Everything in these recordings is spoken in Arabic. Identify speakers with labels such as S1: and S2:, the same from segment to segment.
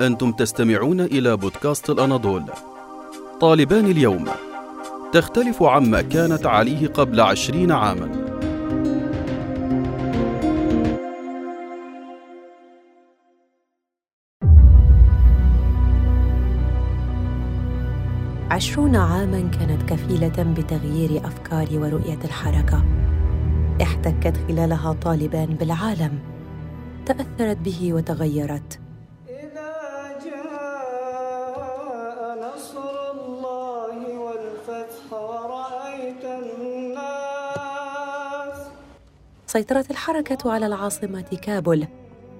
S1: أنتم تستمعون إلى بودكاست الأناضول. طالبان اليوم. تختلف عما كانت عليه قبل عشرين عاماً.
S2: عشرون عاما كانت كفيلة بتغيير أفكار ورؤية الحركة. احتكت خلالها طالبان بالعالم. تأثرت به وتغيرت.
S3: إذا جاء نصر الله والفتح ورأيت الناس.
S2: سيطرت الحركة على العاصمة كابول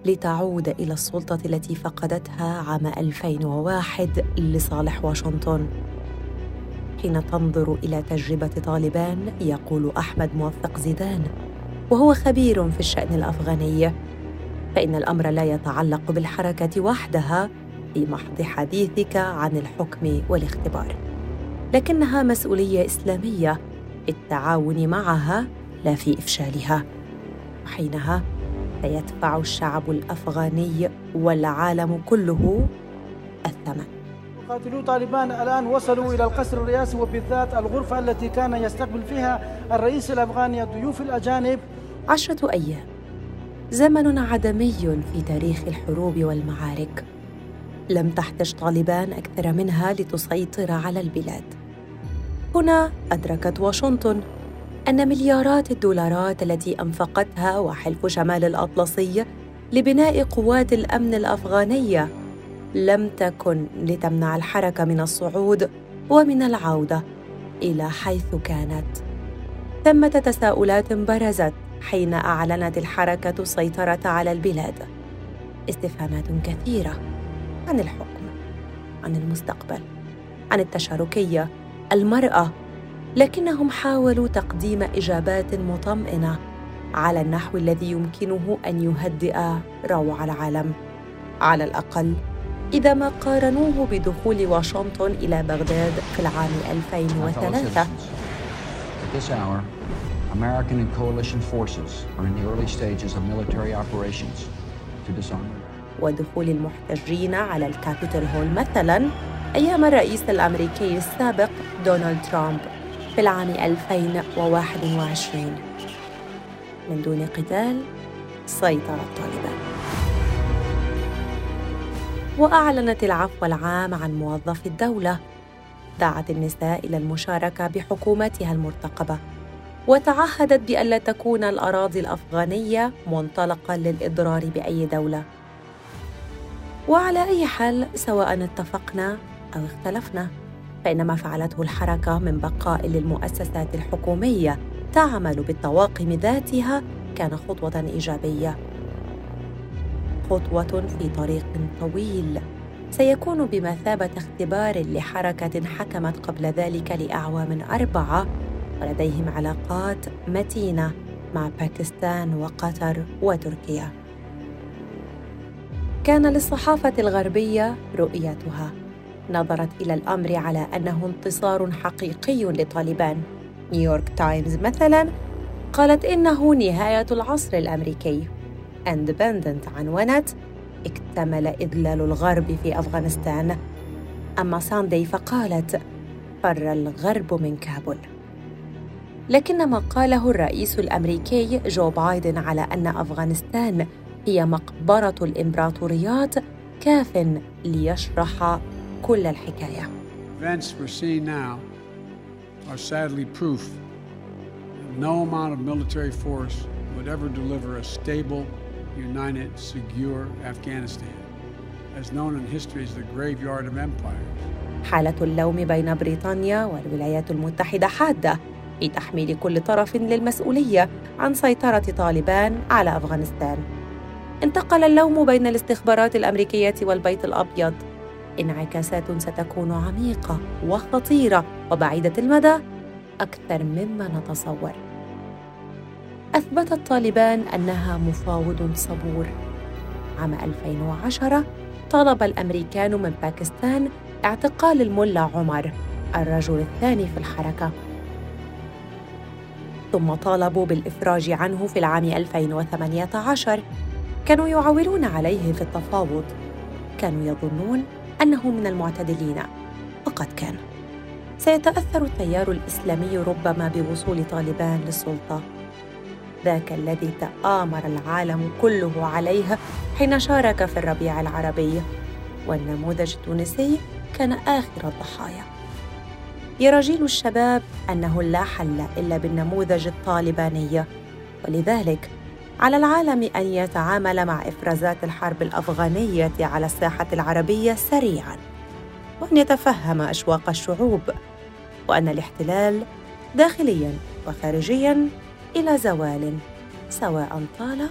S2: لتعود إلى السلطة التي فقدتها عام 2001 لصالح واشنطن. حين تنظر إلى تجربة طالبان يقول أحمد موفق زيدان وهو خبير في الشأن الأفغاني. فإن الأمر لا يتعلق بالحركة وحدها في محض حديثك عن الحكم والاختبار. لكنها مسؤولية إسلامية في التعاون معها لا في إفشالها. وحينها سيدفع الشعب الأفغاني والعالم كله الثمن.
S3: قاتلو طالبان الآن وصلوا إلى القصر الرئاسي وبالذات الغرفة التي كان يستقبل فيها الرئيس الأفغاني الضيوف الأجانب.
S2: عشرة أيام. زمن عدمي في تاريخ الحروب والمعارك. لم تحتج طالبان أكثر منها لتسيطر على البلاد. هنا أدركت واشنطن أن مليارات الدولارات التي أنفقتها وحلف شمال الأطلسي لبناء قوات الأمن الأفغانية لم تكن لتمنع الحركة من الصعود ومن العودة إلى حيث كانت. ثمة تساؤلات برزت حين أعلنت الحركة السيطرة على البلاد. استفهامات كثيرة عن الحكم عن المستقبل عن التشاركية المرأة لكنهم حاولوا تقديم إجابات مطمئنة على النحو الذي يمكنه أن يهدئ روع العالم. على الأقل إذا ما قارنوه بدخول واشنطن إلى بغداد في العام 2003 American and coalition forces are in the early stages of military operations to disarm ودخول المحتجين على الكابيتول هول مثلا أيام الرئيس الأمريكي السابق دونالد ترامب في العام 2021 من دون قتال سيطر الطالبان وأعلنت العفو العام عن موظفي الدولة دعت النساء إلى المشاركة بحكومتها المرتقبة وتعهدت بألا تكون الأراضي الأفغانية منطلقا للإضرار بأي دولة. وعلى أي حال سواء اتفقنا أو اختلفنا فإن ما فعلته الحركة من بقاء للمؤسسات الحكومية تعمل بالطواقم ذاتها كان خطوة إيجابية. خطوة في طريق طويل. سيكون بمثابة اختبار لحركة حكمت قبل ذلك لأعوام أربعة ولديهم علاقات متينة مع باكستان وقطر وتركيا. كان للصحافة الغربية رؤيتها. نظرت إلى الأمر على أنه انتصار حقيقي لطالبان. نيويورك تايمز مثلا قالت إنه نهاية العصر الأمريكي. اندبندنت عنونت اكتمل إذلال الغرب في أفغانستان أما ساندي فقالت فر الغرب من كابول لكن ما قاله الرئيس الأمريكي جو بايدن على أن أفغانستان هي مقبرة الإمبراطوريات كاف ليشرح كل الحكاية.
S4: Events we're seeing now are sadly proof that no amount of military force would ever deliver a stable united, secure Afghanistan, as known in history as the graveyard of empires.
S2: حالة اللوم بين بريطانيا والولايات المتحدة حادة في تحميل كل طرف للمسؤولية عن سيطرة طالبان على أفغانستان. انتقل اللوم بين الاستخبارات الأمريكية والبيت الأبيض. انعكاسات ستكون عميقة وخطيرة وبعيدة المدى أكثر مما نتصور. أثبتت طالبان أنها مفاوض صبور. عام 2010 طلب الأمريكان من باكستان اعتقال الملا عمر الرجل الثاني في الحركة. ثم طالبوا بالإفراج عنه في العام 2018 كانوا يعولون عليه في التفاوض. كانوا يظنون أنه من المعتدلين. وقد كان. سيتأثر التيار الإسلامي ربما بوصول طالبان للسلطة. ذاك الذي تآمر العالم كله عليه حين شارك في الربيع العربي. والنموذج التونسي كان آخر الضحايا. يرى جيل الشباب أنه لا حل إلا بالنموذج الطالباني. ولذلك على العالم أن يتعامل مع إفرازات الحرب الأفغانية على الساحة العربية سريعا وأن يتفهم أشواق الشعوب وأن الاحتلال داخليا وخارجيا إلى زوال سواء طال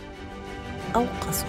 S2: أو قصر.